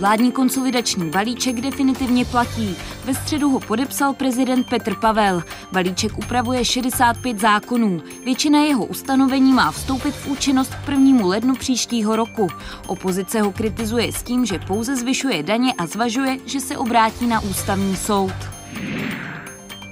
Vládní konsolidační balíček definitivně platí. Ve středu ho podepsal prezident Petr Pavel. Balíček upravuje 65 zákonů. Většina jeho ustanovení má vstoupit v účinnost k 1. lednu příštího roku. Opozice ho kritizuje s tím, že pouze zvyšuje daně a zvažuje, že se obrátí na ústavní soud.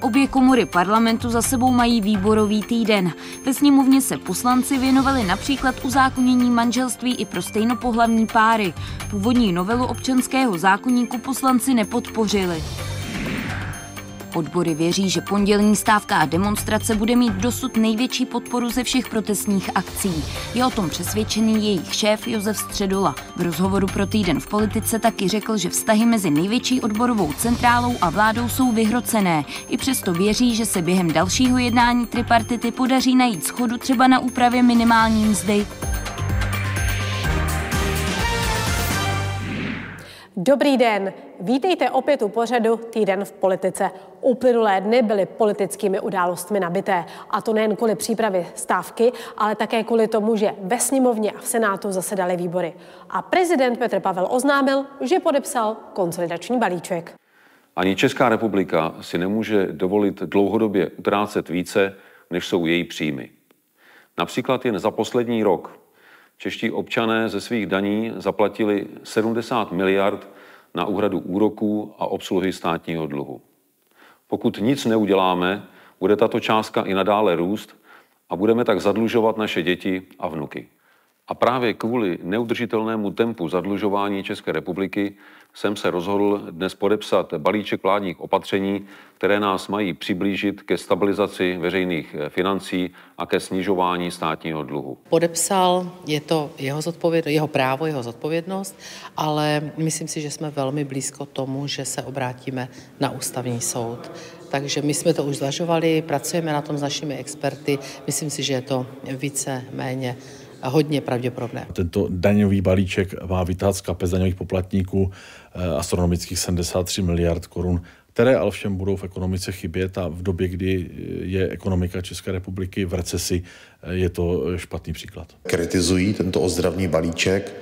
Obě komory parlamentu za sebou mají výborový týden. Ve sněmovně se poslanci věnovali například uzákonění manželství i pro stejnopohlavní páry. Původní novelu občanského zákonníku poslanci nepodpořili. Odbory věří, že pondělní stávka a demonstrace bude mít dosud největší podporu ze všech protestních akcí. Je o tom přesvědčený jejich šéf Josef Středola. V rozhovoru pro týden v politice taky řekl, že vztahy mezi největší odborovou centrálou a vládou jsou vyhrocené. I přesto věří, že se během dalšího jednání tripartity podaří najít schodu třeba na úpravě minimální mzdy. Dobrý den, vítejte opět u pořadu Týden v politice. Uplynulé dny byly politickými událostmi nabité. A to nejen kvůli přípravy stávky, ale také kvůli tomu, že ve sněmovně a v Senátu zasedaly výbory. A prezident Petr Pavel oznámil, že podepsal konsolidační balíček. Ani Česká republika si nemůže dovolit dlouhodobě utrácet více, než jsou její příjmy. Například jen za poslední rok čeští občané ze svých daní zaplatili 70 miliard na úhradu úroků a obsluhy státního dluhu. Pokud nic neuděláme, bude tato částka i nadále růst a budeme tak zadlužovat naše děti a vnuky. A právě kvůli neudržitelnému tempu zadlužování České republiky jsem se rozhodl dnes podepsat balíček vládních opatření, které nás mají přiblížit ke stabilizaci veřejných financí a ke snižování státního dluhu. Podepsal, je to jeho, zodpověd, jeho právo, jeho zodpovědnost, ale myslím si, že jsme velmi blízko tomu, že se obrátíme na ústavní soud. Takže my jsme to už zvažovali, pracujeme na tom s našimi experty. Myslím si, že je to více méně hodně pravděpodobné. Tento daňový balíček má vytát z kapes daňových poplatníků eh, astronomických 73 miliard korun, které ale všem budou v ekonomice chybět a v době, kdy je ekonomika České republiky v recesi, eh, je to špatný příklad. Kritizují tento ozdravný balíček,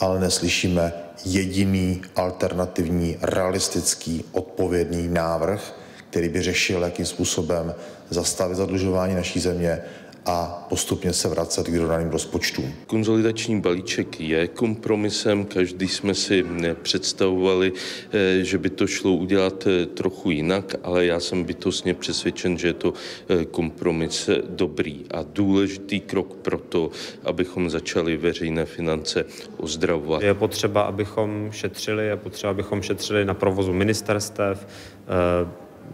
ale neslyšíme jediný alternativní, realistický, odpovědný návrh, který by řešil, jakým způsobem zastavit zadlužování naší země, a postupně se vracet k vyrovnaným rozpočtům. Konzolidační balíček je kompromisem, každý jsme si představovali, eh, že by to šlo udělat eh, trochu jinak, ale já jsem bytostně přesvědčen, že je to eh, kompromis dobrý a důležitý krok pro to, abychom začali veřejné finance ozdravovat. Je potřeba, abychom šetřili, je potřeba, abychom šetřili na provozu ministerstev,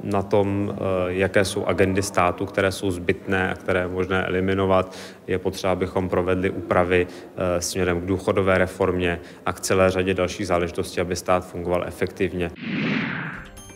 na tom, eh, jaké jsou agendy státu, které jsou zbytné a které je možné eliminovat. Je potřeba, abychom provedli úpravy eh, směrem k důchodové reformě a k celé řadě dalších záležitostí, aby stát fungoval efektivně.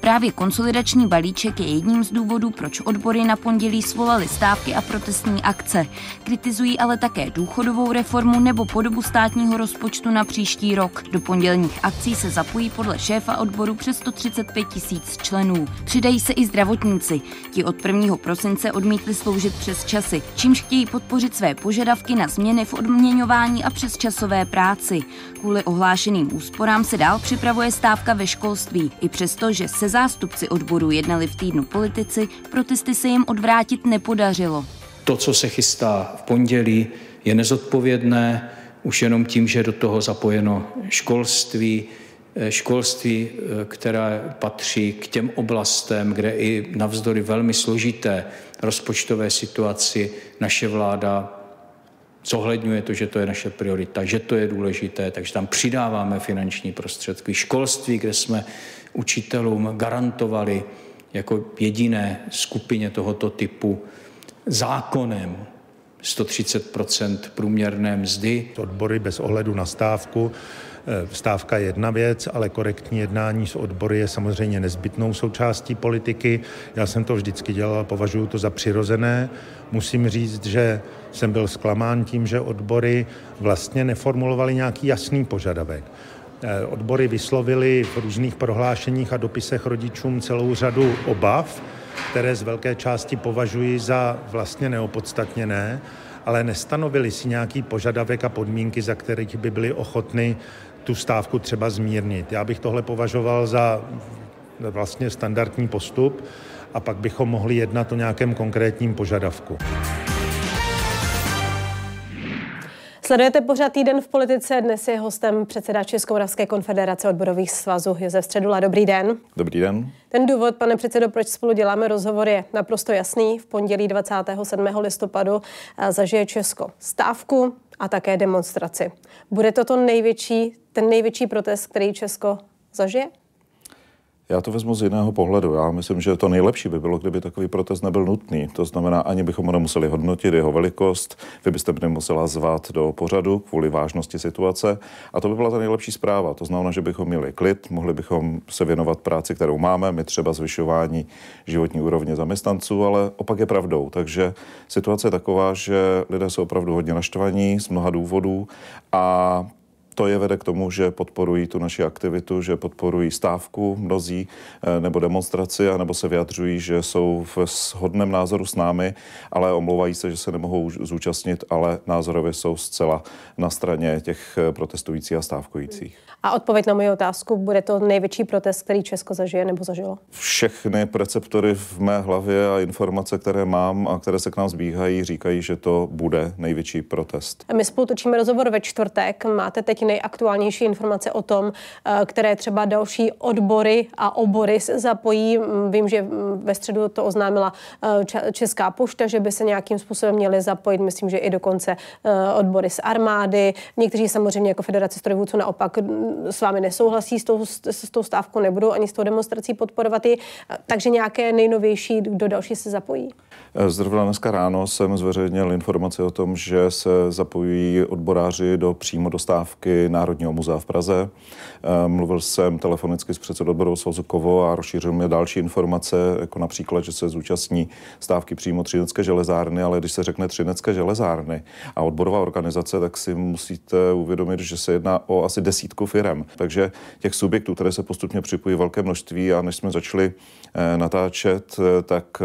Právě konsolidační balíček je jedním z důvodů, proč odbory na pondělí svolali stávky a protestní akce. Kritizují ale také důchodovou reformu nebo podobu státního rozpočtu na příští rok. Do pondělních akcí se zapojí podle šéfa odboru přes 135 tisíc členů. Přidají se i zdravotníci. Ti od 1. prosince odmítli sloužit přes časy, čímž chtějí podpořit své požadavky na změny v odměňování a přes časové práci. Kvůli ohlášeným úsporám se dál připravuje stávka ve školství, i přesto, že se zástupci odborů jednali v týdnu politici, protesty se jim odvrátit nepodařilo. To, co se chystá v pondělí, je nezodpovědné už jenom tím, že do toho zapojeno školství, eh, školství, eh, které patří k těm oblastem, kde i navzdory velmi složité rozpočtové situaci naše vláda zohledňuje to, že to je naše priorita, že to je důležité, takže tam přidáváme finanční prostředky. Školství, kde jsme učitelům garantovali jako jediné skupině tohoto typu zákonem 130% průměrné mzdy. Odbory bez ohledu na stávku Stávka je jedna věc, ale korektní jednání s odbory je samozřejmě nezbytnou součástí politiky. Já jsem to vždycky dělal, považuji to za přirozené. Musím říct, že jsem byl zklamán tím, že odbory vlastně neformulovali nějaký jasný požadavek. Eh, odbory vyslovily v různých prohlášeních a dopisech rodičům celou řadu obav, které z velké části považuji za vlastně neopodstatněné, ale nestanovili si nějaký požadavek a podmínky, za kterých by byli ochotny tu stávku třeba zmírnit. Já bych tohle považoval za vlastně standardní postup a pak bychom mohli jednat o nějakém konkrétním požadavku. Sledujete pořád týden v politice. Dnes je hostem předseda Českomoravské konfederace odborových svazů Josef Středula. Dobrý den. Dobrý den. Ten důvod, pane předsedo, proč spolu děláme rozhovor, je naprosto jasný. V pondělí 27. listopadu eh, zažije Česko stávku a také demonstraci. Bude to, to největší, ten největší protest, který Česko zažije? Já to vezmu z jiného pohledu. Já myslím, že to nejlepší by bylo, kdyby takový protest nebyl nutný. To znamená, ani bychom ho nemuseli hodnotit, jeho velikost, vy byste mě musela zvat do pořadu kvůli vážnosti situace. A to by byla ta nejlepší zpráva. To znamená, že bychom měli klid, mohli bychom se věnovat práci, kterou máme, my třeba zvyšování životní úrovně zaměstnanců, ale opak je pravdou. Takže situace je taková, že lidé jsou opravdu hodně naštvaní z mnoha důvodů a to je vede k tomu, že podporují tu naši aktivitu, že podporují stávku mnozí eh, nebo demonstraci, nebo se vyjadřují, že jsou v shodném názoru s námi, ale omlouvají se, že se nemohou zúčastnit, ale názorově jsou zcela na straně těch eh, protestujících a stávkujících. A odpověď na moji otázku, bude to největší protest, který Česko zažije nebo zažilo? Všechny receptory v mé hlavě a informace, které mám a které se k nám zbíhají, říkají, že to bude největší protest. My spolu točíme rozhovor ve čtvrtek. Máte teď nejaktuálnější informace o tom, eh, které třeba další odbory a obory se zapojí. Mm, vím, že mm, ve středu to oznámila eh, Česká pošta, že by se nějakým způsobem měly zapojit. Myslím, že i dokonce eh, odbory z armády. Někteří samozřejmě jako Federace strojvůdců naopak mm, s vámi nesouhlasí s tou, s tou stávkou, nebudou ani s tou demonstrací podporovat. Takže nějaké nejnovější, kdo další se zapojí? Zrovna dneska ráno jsem zveřejnil informaci o tom, že se zapojují odboráři do přímo dostávky Národního muzea v Praze. Eh, mluvil jsem telefonicky s předsedou odboru Svazu Kovo a rozšířil mě další informace, jako například, že se zúčastní stávky přímo Třinecké železárny, ale když se řekne Třinecké železárny a odborová organizace, tak si musíte uvědomit, že se jedná o asi desítku firm. Takže těch subjektů, které se postupně připojí velké množství a než jsme začali eh, natáčet, eh, tak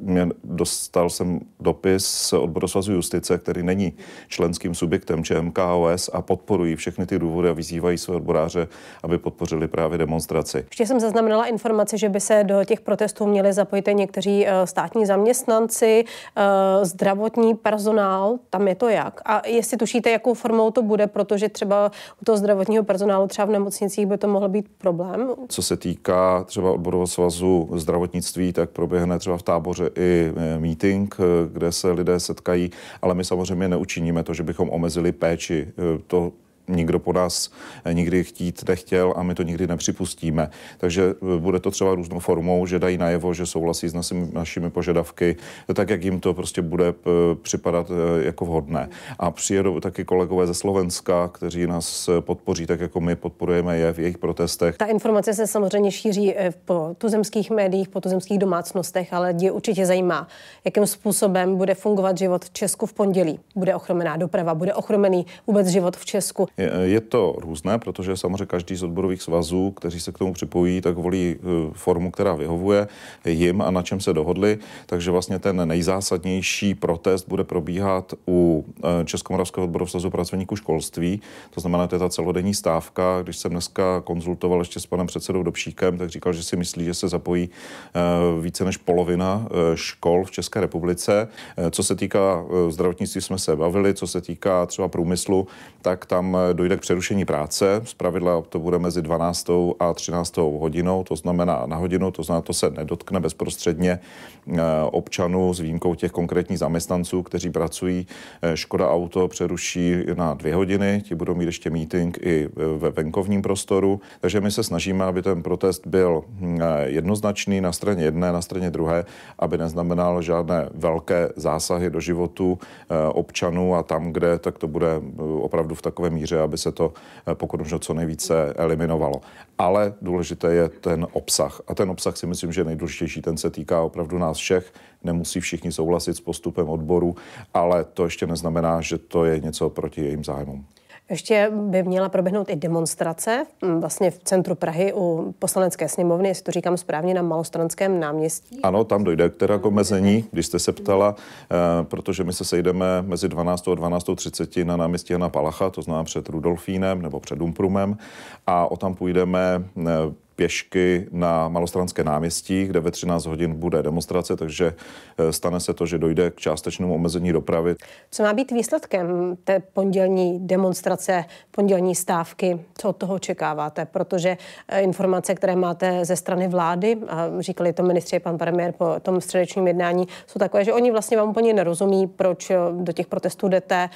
mě dostal jsem dopis z odboru Svazu justice, který není členským subjektem ČMKOS a podporují všechny ty důvody a vyzývají své odboráře, aby podpořili právě demonstraci. Ještě jsem zaznamenala informaci, že by se do těch protestů měli zapojit někteří eh, státní zaměstnanci, eh, zdravotní personál, tam je to jak? A jestli tušíte, jakou formou to bude, protože třeba u toho zdravotního personálu třeba v nemocnicích by to mohl být problém? Co se týká třeba odborového svazu zdravotnictví, tak proběhne třeba v táboře i eh, meeting, kde se lidé setkají, ale my samozřejmě neučiníme to, že bychom omezili péči. To nikdo po nás nikdy chtít nechtěl a my to nikdy nepřipustíme. Takže eh, bude to třeba různou formou, že dají najevo, že souhlasí s našimi, našimi požadavky, tak jak jim to prostě bude eh, připadat eh, jako vhodné. A přijedou taky kolegové ze Slovenska, kteří nás podpoří, tak jako my podporujeme je v jejich protestech. Ta informace se samozřejmě šíří po tuzemských médiích, po tuzemských domácnostech, ale lidi určitě zajímá, jakým způsobem bude fungovat život v Česku v pondělí. Bude ochromená doprava, bude ochromený vůbec život v Česku. Je, to různé, protože samozřejmě každý z odborových svazů, kteří se k tomu připojí, tak volí eh, formu, která vyhovuje jim a na čem se dohodli. Takže vlastně ten nejzásadnější protest bude probíhat u eh, Českomoravského odboru svazu pracovníků školství. To znamená, to je ta celodenní stávka. Když jsem dneska konzultoval ještě s panem předsedou Dobšíkem, tak říkal, že si myslí, že se zapojí eh, více než polovina škol v České republice. Co se týká zdravotnictví, jsme se bavili, co se týká třeba průmyslu, tak tam dojde k přerušení práce. Z pravidla to bude mezi 12. a 13. hodinou, to znamená na hodinu, to znamená, to se nedotkne bezprostředně eh, občanů s výjimkou těch konkrétních zaměstnanců, kteří pracují. Eh, Škoda Auto přeruší na dvě hodiny, ti budou mít ještě meeting i ve venkovním prostoru. Takže my se snažíme, aby ten protest byl hm, eh, jednoznačný na straně jedné, na straně druhé, aby neznamenal žádné velké zásahy do životu občanů a tam, kde, tak to bude opravdu v takové míře, aby se to eh, pokud možno co nejvíce eliminovalo. Ale důležité je ten obsah. A ten obsah si myslím, že je nejdůležitější. Ten se týká opravdu nás všech. Nemusí všichni souhlasit s postupem odboru, ale to ještě neznamená, že to je něco proti jejím zájmům. Ještě by měla proběhnout i demonstrace mm, vlastně v centru Prahy u poslanecké sněmovny, jestli to říkám správně, na Malostranském náměstí. Ano, tam dojde k teda k omezení, když jste se ptala, eh, protože my se sejdeme mezi 12. a 12.30 na náměstí Jana Palacha, to znamená před Rudolfínem nebo před Umprumem a o tam půjdeme eh, pěšky na Malostranské náměstí, kde ve 13 hodin bude demonstrace, takže eh, stane se to, že dojde k částečnému omezení dopravy. Co má být výsledkem té pondělní demonstrace, pondělní stávky? Co od toho očekáváte? Protože eh, informace, které máte ze strany vlády, a říkali to ministři pan premiér po tom středečním jednání, jsou takové, že oni vlastně vám úplně nerozumí, proč eh, do těch protestů jdete,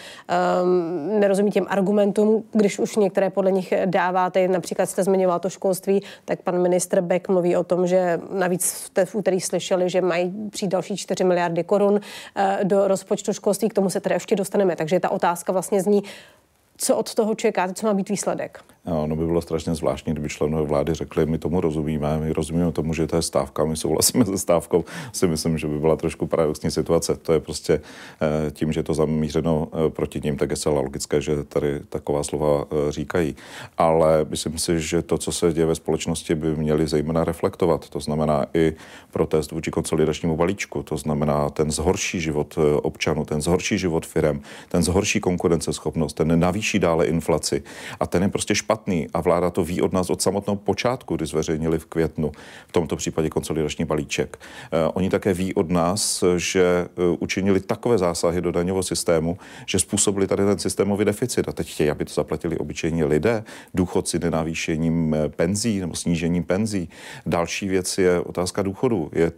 um, nerozumí těm argumentům, když už některé podle nich dáváte, například jste zmiňoval to školství, tak tak pan ministr Beck mluví o tom, že navíc jste v úterý slyšeli, že mají přijít další 4 miliardy korun eh, do rozpočtu školství, k tomu se tedy ještě dostaneme. Takže ta otázka vlastně zní, co od toho čekáte, co má být výsledek? No, by bylo strašně zvláštní, kdyby členové vlády řekli, my tomu rozumíme, my rozumíme tomu, že to je stávka, my souhlasíme se stávkou. Si myslím, že by byla trošku paradoxní situace. To je prostě eh, tím, že je to zamířeno eh, proti ním, tak je celá logické, že tady taková slova eh, říkají. Ale myslím si, že to, co se děje ve společnosti, by měli zejména reflektovat. To znamená i protest vůči konsolidačnímu balíčku, to znamená ten zhorší život občanů, ten zhorší život firem, ten zhorší konkurenceschopnost, ten navýší dále inflaci. A ten je prostě špatný špatný a vláda to ví od nás od samotného počátku, kdy zveřejnili v květnu, v tomto případě konsolidační balíček. Eh, oni také ví od nás, že eh, učinili takové zásahy do daňového systému, že způsobili tady ten systémový deficit a teď chtějí, aby to zaplatili obyčejní lidé, důchodci nenavýšením eh, penzí nebo snížením penzí. Další věc je otázka důchodu. Je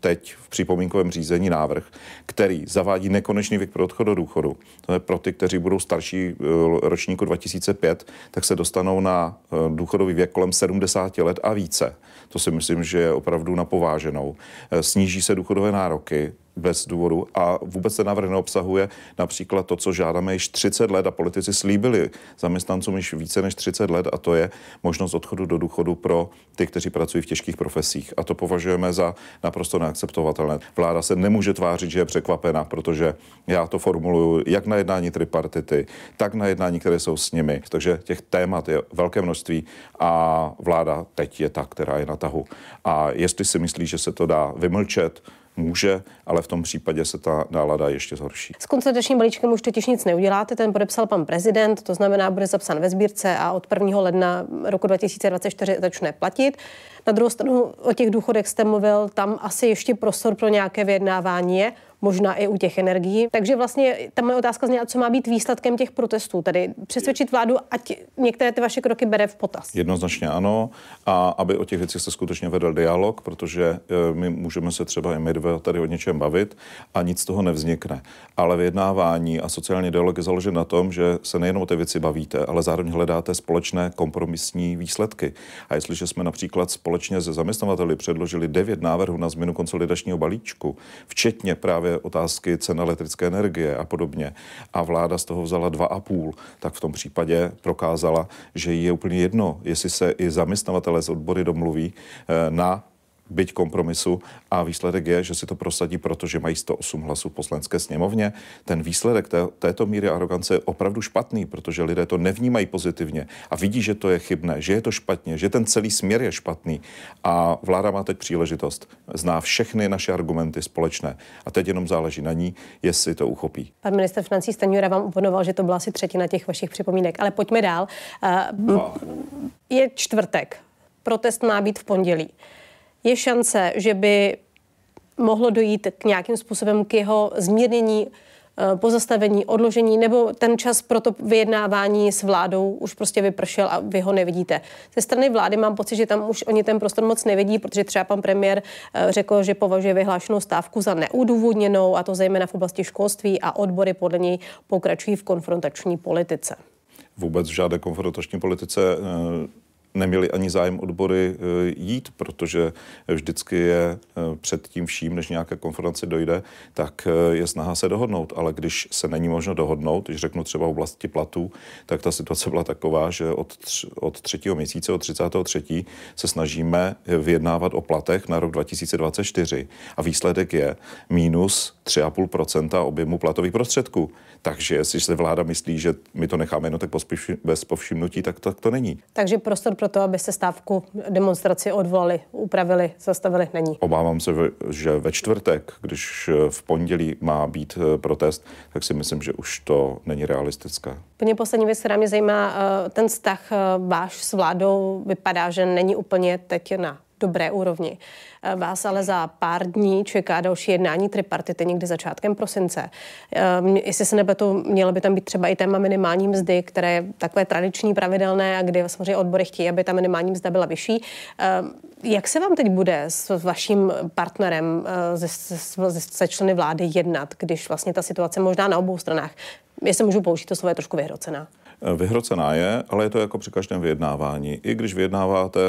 teď v připomínkovém řízení návrh, který zavádí nekonečný věk pro odchod do důchodu. To je pro ty, kteří budou starší eh, ročníku 2005, tak se dostanou na eh, důchodový věk kolem 70 let a více. To si myslím, že je opravdu napováženou. Eh, sníží se důchodové nároky, bez důvodu a vůbec ten návrh neobsahuje například to, co žádáme již 30 let a politici slíbili zaměstnancům již více než 30 let a to je možnost odchodu do důchodu pro ty, kteří pracují v těžkých profesích. A to považujeme za naprosto neakceptovatelné. Vláda se nemůže tvářit, že je překvapena, protože já to formuluju jak na jednání tripartity, tak na jednání, které jsou s nimi. Takže těch témat je velké množství a vláda teď je ta, která je na tahu. A jestli si myslí, že se to dá vymlčet, může, ale v tom případě se ta nálada ještě zhorší. S koncentračním balíčkem už totiž nic neuděláte, ten podepsal pan prezident, to znamená, bude zapsán ve sbírce a od 1. ledna roku 2024 začne platit. Na druhou stranu o těch důchodech jste mluvil, tam asi ještě prostor pro nějaké vyjednávání je možná i u těch energií. Takže vlastně ta moje otázka zněla, co má být výsledkem těch protestů, tedy přesvědčit vládu, ať některé ty vaše kroky bere v potaz. Jednoznačně ano, a aby o těch věcech se skutečně vedl dialog, protože e, my můžeme se třeba i my dva tady o něčem bavit a nic z toho nevznikne. Ale vyjednávání a sociální dialog je založen na tom, že se nejenom o té věci bavíte, ale zároveň hledáte společné kompromisní výsledky. A jestliže jsme například společně se zaměstnavateli předložili devět návrhů na změnu konsolidačního balíčku, včetně právě právě otázky cen elektrické energie a podobně. A vláda z toho vzala dva a půl, tak v tom případě prokázala, že jí je úplně jedno, jestli se i zaměstnavatele z odbory domluví eh, na byť kompromisu a výsledek je, že si to prosadí, protože mají 108 hlasů v poslanské sněmovně. Ten výsledek té, této míry arogance je opravdu špatný, protože lidé to nevnímají pozitivně a vidí, že to je chybné, že je to špatně, že ten celý směr je špatný. A vláda má teď příležitost, zná všechny naše argumenty společné a teď jenom záleží na ní, jestli to uchopí. Pan minister financí Stanjura vám uponoval, že to byla asi třetina těch vašich připomínek, ale pojďme dál. Uh, je čtvrtek, protest má být v pondělí je šance, že by mohlo dojít k nějakým způsobem k jeho zmírnění, eh, pozastavení, odložení, nebo ten čas pro to vyjednávání s vládou už prostě vypršel a vy ho nevidíte. Ze strany vlády mám pocit, že tam už oni ten prostor moc nevidí, protože třeba pan premiér eh, řekl, že považuje vyhlášenou stávku za neudůvodněnou, a to zejména v oblasti školství a odbory podle něj pokračují v konfrontační politice. Vůbec v žádné konfrontační politice eh, neměli ani zájem odbory eh, jít, protože vždycky je eh, před tím vším, než nějaké konference dojde, tak eh, je snaha se dohodnout. Ale když se není možno dohodnout, když řeknu třeba v oblasti platů, tak ta situace byla taková, že od, tř- od třetího měsíce, od 33. se snažíme vyjednávat o platech na rok 2024 a výsledek je mínus 3,5% objemu platových prostředků. Takže jestli se vláda myslí, že my to necháme jenom tak bez povšimnutí, tak, tak to není. Takže prostor pro to, aby se stávku demonstraci odvolali, upravili, zastavili, není. Obávám se, že ve čtvrtek, když v pondělí má být eh, protest, tak si myslím, že už to není realistické. Úplně poslední věc, která mě zajímá, eh, ten vztah eh, váš s vládou vypadá, že není úplně teď na dobré úrovni. Eh, vás ale za pár dní čeká další jednání tripartity někdy začátkem prosince. Eh, jestli se to mělo by tam být třeba i téma minimální mzdy, které je takové tradiční, pravidelné a kdy samozřejmě odbory chtějí, aby ta minimální mzda byla vyšší. Eh, jak se vám teď bude s vaším partnerem, se, se, se členy vlády jednat, když vlastně ta situace možná na obou stranách, jestli můžu použít to slovo, je trošku vyhrocená? Vyhrocená je, ale je to jako při každém vyjednávání. I když vyjednáváte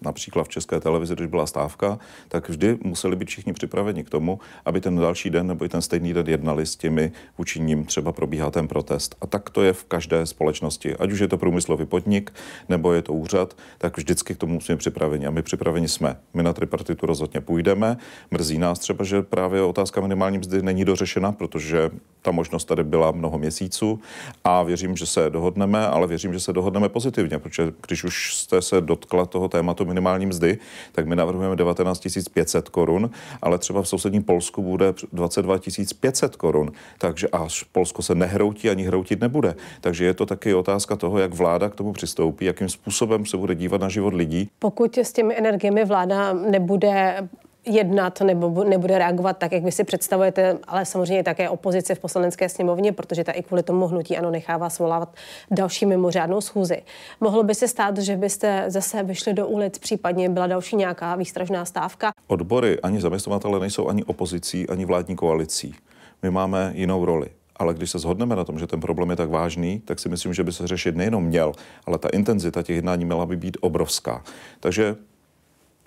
například v České televizi, když byla stávka, tak vždy museli být všichni připraveni k tomu, aby ten další den nebo i ten stejný den jednali s těmi, vůči ním třeba probíhá ten protest. A tak to je v každé společnosti. Ať už je to průmyslový podnik nebo je to úřad, tak vždycky k tomu musíme připraveni. A my připraveni jsme. My na tripartitu rozhodně půjdeme. Mrzí nás třeba, že právě otázka minimální mzdy není dořešena, protože ta možnost tady byla mnoho měsíců a věřím, že se dohodneme, ale věřím, že se dohodneme pozitivně, protože když už jste se dotkla toho tématu minimální mzdy, tak my navrhujeme 19 500 korun, ale třeba v sousedním Polsku bude 22 500 korun. Takže až Polsko se nehroutí ani hroutit nebude. Takže je to taky otázka toho, jak vláda k tomu přistoupí, jakým způsobem se bude dívat na život lidí. Pokud s těmi energiemi vláda nebude jednat nebo nebude reagovat tak, jak vy si představujete, ale samozřejmě také opozice v poslanecké sněmovně, protože ta i kvůli tomu hnutí ano nechává svolávat další mimořádnou schůzi. Mohlo by se stát, že byste zase vyšli do ulic, případně byla další nějaká výstražná stávka? Odbory ani zaměstnavatele nejsou ani opozicí, ani vládní koalicí. My máme jinou roli. Ale když se shodneme na tom, že ten problém je tak vážný, tak si myslím, že by se řešit nejenom měl, ale ta intenzita těch jednání měla by být obrovská. Takže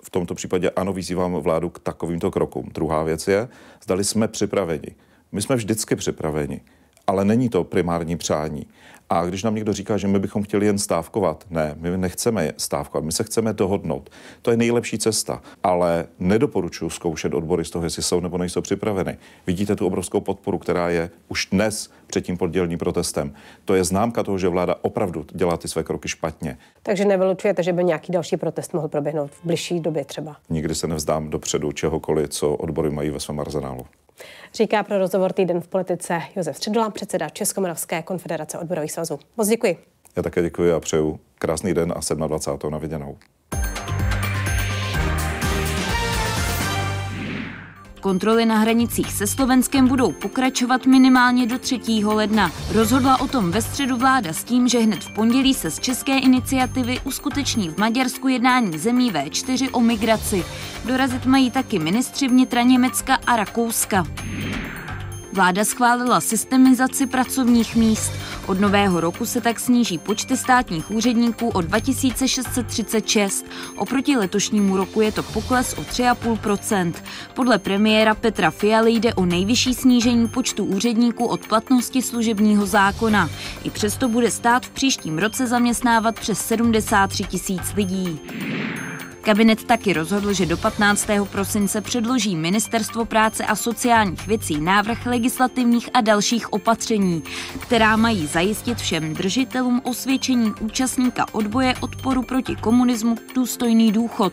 v tomto případě ano, vyzývám vládu k takovýmto krokům. Druhá věc je, zdali jsme připraveni. My jsme vždycky připraveni, ale není to primární přání. A když nám někdo říká, že my bychom chtěli jen stávkovat, ne, my nechceme stávkovat, my se chceme dohodnout. To je nejlepší cesta, ale nedoporučuji zkoušet odbory z toho, jestli jsou nebo nejsou připraveny. Vidíte tu obrovskou podporu, která je už dnes před tím poddělním protestem. To je známka toho, že vláda opravdu dělá ty své kroky špatně. Takže nevylučujete, že by nějaký další protest mohl proběhnout v bližší době třeba? Nikdy se nevzdám dopředu čehokoliv, co odbory mají ve svém arzenálu. Říká pro rozhovor Týden v politice Josef Středula, předseda Českomoravské konfederace odborových svazů. Moc děkuji. Já také děkuji a přeju krásný den a 27. na viděnou. Kontroly na hranicích se Slovenskem budou pokračovat minimálně do 3. ledna. Rozhodla o tom ve středu vláda s tím, že hned v pondělí se z české iniciativy uskuteční v Maďarsku jednání zemí V4 o migraci. Dorazit mají taky ministři vnitra Německa a Rakouska. Vláda schválila systemizaci pracovních míst. Od nového roku se tak sníží počty státních úředníků o 2636. Oproti letošnímu roku je to pokles o 3,5% Podle premiéra Petra Fialy jde o nejvyšší snížení počtu úředníků od platnosti služebního zákona. I přesto bude stát v příštím roce zaměstnávat přes 73 tisíc lidí. Kabinet taky rozhodl, že do 15. prosince předloží Ministerstvo práce a sociálních věcí návrh legislativních a dalších opatření, která mají zajistit všem držitelům osvědčení účastníka odboje odporu proti komunismu důstojný důchod.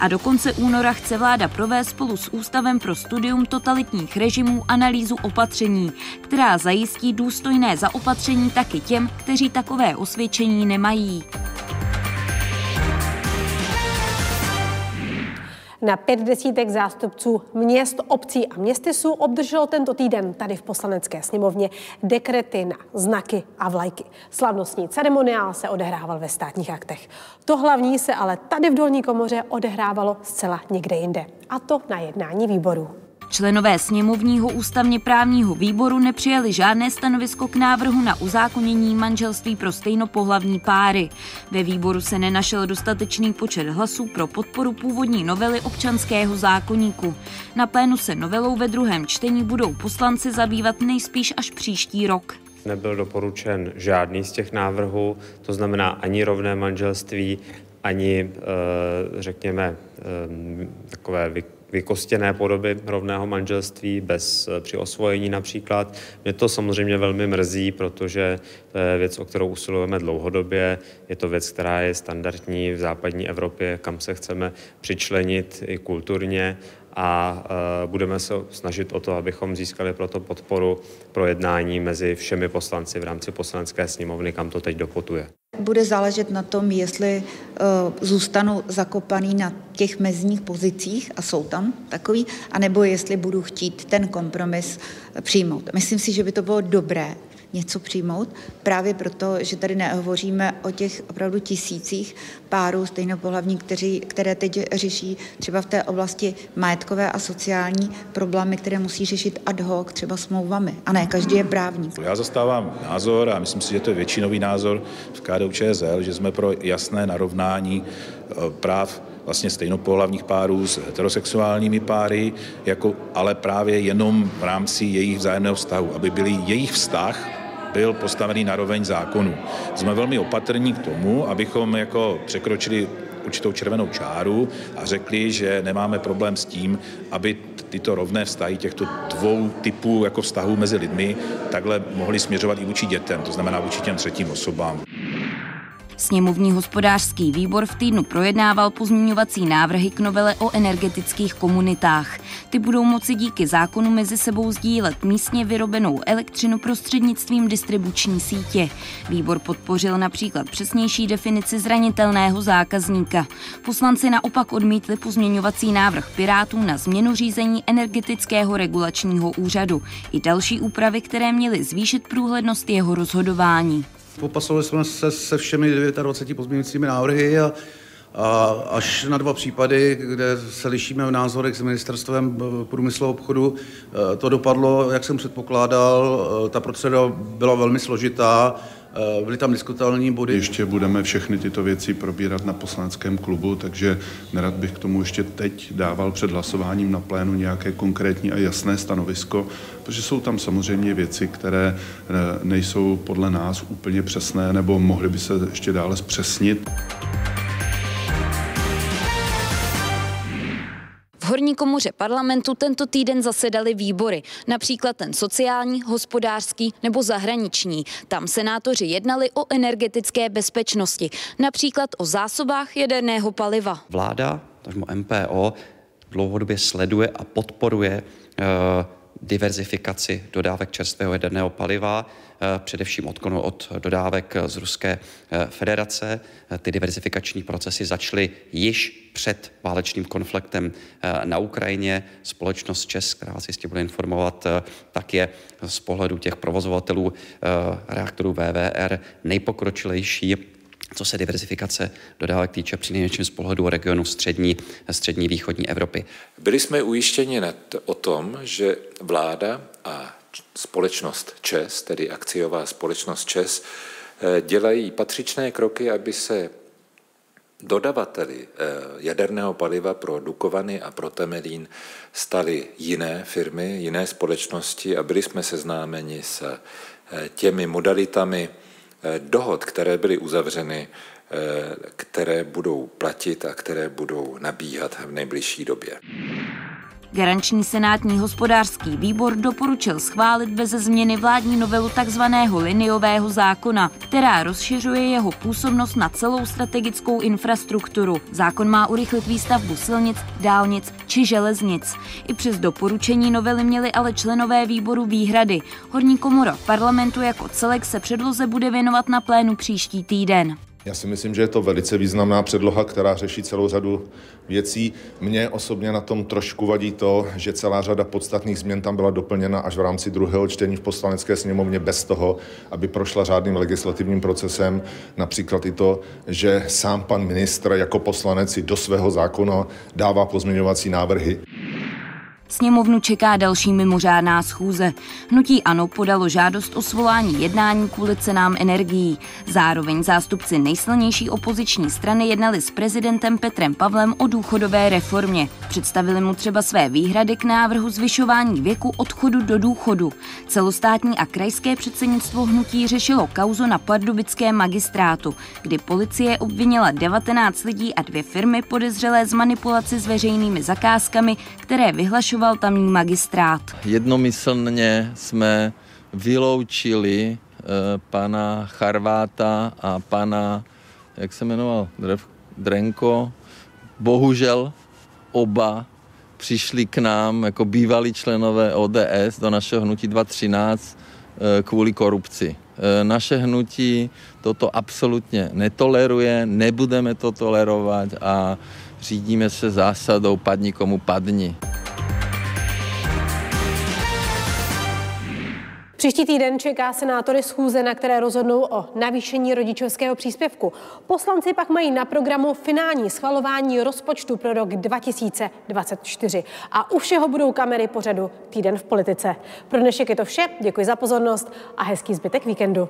A do konce února chce vláda provést spolu s Ústavem pro studium totalitních režimů analýzu opatření, která zajistí důstojné zaopatření taky těm, kteří takové osvědčení nemají. Na pět desítek zástupců měst, obcí a městysů obdrželo tento týden tady v poslanecké sněmovně dekrety na znaky a vlajky. Slavnostní ceremoniál se odehrával ve státních aktech. To hlavní se ale tady v dolní komoře odehrávalo zcela někde jinde. A to na jednání výboru. Členové sněmovního ústavně právního výboru nepřijali žádné stanovisko k návrhu na uzákonění manželství pro stejnopohlavní páry. Ve výboru se nenašel dostatečný počet hlasů pro podporu původní novely občanského zákoníku. Na plénu se novelou ve druhém čtení budou poslanci zabývat nejspíš až příští rok. Nebyl doporučen žádný z těch návrhů, to znamená ani rovné manželství, ani, eh, řekněme, eh, takové vykostěné podoby rovného manželství bez při osvojení například. Mě to samozřejmě velmi mrzí, protože to je věc, o kterou usilujeme dlouhodobě. Je to věc, která je standardní v západní Evropě, kam se chceme přičlenit i kulturně a e, budeme se snažit o to, abychom získali proto podporu pro jednání mezi všemi poslanci v rámci poslanecké sněmovny, kam to teď dopotuje. Bude záležet na tom, jestli uh, zůstanu zakopaný na těch mezních pozicích a jsou tam takový, anebo jestli budu chtít ten kompromis přijmout. Myslím si, že by to bylo dobré, něco přijmout, právě proto, že tady nehovoříme o těch opravdu tisících párů stejnopohlavní, kteří, které teď řeší třeba v té oblasti majetkové a sociální problémy, které musí řešit ad hoc, třeba smlouvami. A ne, každý je právník. Já zastávám názor a myslím si, že to je většinový názor v KDU ČSL, že jsme pro jasné narovnání eh, práv vlastně stejnopohlavních párů s heterosexuálními páry, jako, ale právě jenom v rámci jejich vzájemného vztahu, aby byly jejich vztah byl postavený na roveň zákonu. Jsme velmi opatrní k tomu, abychom jako překročili určitou červenou čáru a řekli, že nemáme problém s tím, aby tyto rovné vztahy těchto dvou typů jako vztahů mezi lidmi takhle mohly směřovat i vůči dětem, to znamená vůči těm třetím osobám. Sněmovní hospodářský výbor v týdnu projednával pozměňovací návrhy k novele o energetických komunitách. Ty budou moci díky zákonu mezi sebou sdílet místně vyrobenou elektřinu prostřednictvím distribuční sítě. Výbor podpořil například přesnější definici zranitelného zákazníka. Poslanci naopak odmítli pozměňovací návrh Pirátů na změnu řízení energetického regulačního úřadu i další úpravy, které měly zvýšit průhlednost jeho rozhodování. Popasovali jsme se se všemi 29 pozměňujícími návrhy a, a až na dva případy, kde se lišíme v názorech s ministerstvem průmyslu a obchodu, e, to dopadlo, jak jsem předpokládal. E, ta procedura byla velmi složitá, byly tam diskutabilní body. Ještě budeme všechny tyto věci probírat na poslaneckém klubu, takže nerad bych k tomu ještě teď dával před hlasováním na plénu nějaké konkrétní a jasné stanovisko, protože jsou tam samozřejmě věci, které nejsou podle nás úplně přesné nebo mohly by se ještě dále zpřesnit. V horní komoře parlamentu tento týden zasedali výbory, například ten sociální, hospodářský nebo zahraniční. Tam senátoři jednali o energetické bezpečnosti, například o zásobách jaderného paliva. Vláda, takže MPO, dlouhodobě sleduje a podporuje uh, diverzifikaci dodávek čerstvého jaderného paliva, eh, především odklonu od dodávek z Ruské eh, federace. Eh, ty diverzifikační procesy začaly již před válečným konfliktem na Ukrajině. Společnost ČES, která vás jistě bude informovat, tak je z pohledu těch provozovatelů reaktorů VVR nejpokročilejší co se diverzifikace dodávek týče při největším z pohledu regionu střední, střední východní Evropy. Byli jsme ujištěni o tom, že vláda a společnost ČES, tedy akciová společnost ČES, eh, dělají patřičné kroky, aby se dodavateli eh, jaderného paliva pro Dukovany a pro Temelín staly jiné firmy, jiné společnosti a byli jsme seznámeni s eh, těmi modalitami dohod, které byly uzavřeny, eh, které budou platit a které budou nabíhat v nejbližší době. Garanční senátní hospodářský výbor doporučil schválit bez změny vládní novelu tzv. liniového zákona, která rozšiřuje jeho působnost na celou strategickou infrastrukturu. Zákon má urychlit výstavbu silnic, dálnic či železnic. I přes doporučení novely měli ale členové výboru výhrady. Horní komora parlamentu jako celek se předloze bude věnovat na plénu příští týden. Já si myslím, že je to velice významná předloha, která řeší celou řadu věcí. Mně osobně na tom trošku vadí to, že celá řada podstatných změn tam byla doplněna až v rámci druhého čtení v poslanecké sněmovně bez toho, aby prošla řádným legislativním procesem. Například i to, že sám pan ministr jako poslanec si do svého zákona dává pozměňovací návrhy. Sněmovnu čeká další mimořádná schůze. Hnutí Ano podalo žádost o svolání jednání kvůli cenám energií. Zároveň zástupci nejsilnější opoziční strany jednali s prezidentem Petrem Pavlem o důchodové reformě. Představili mu třeba své výhrady k návrhu zvyšování věku odchodu do důchodu. Celostátní a krajské předsednictvo hnutí řešilo kauzu na pardubickém magistrátu, kdy policie obvinila 19 lidí a dvě firmy podezřelé z manipulaci s veřejnými zakázkami, které vyhlašoval tamní magistrát. Jednomyslně jsme vyloučili uh, pana Charváta a pana, jak se jmenoval, Drenko. Bohužel oba přišli k nám jako bývalí členové ODS do našeho hnutí 213 eh, kvůli korupci. Eh, naše hnutí toto absolutně netoleruje, nebudeme to tolerovat a řídíme se zásadou padni komu padni. Příští týden čeká senátory schůze, na které rozhodnou o navýšení rodičovského příspěvku. Poslanci pak mají na programu finální schvalování rozpočtu pro rok 2024. A u všeho budou kamery pořadu Týden v politice. Pro dnešek je to vše, děkuji za pozornost a hezký zbytek víkendu.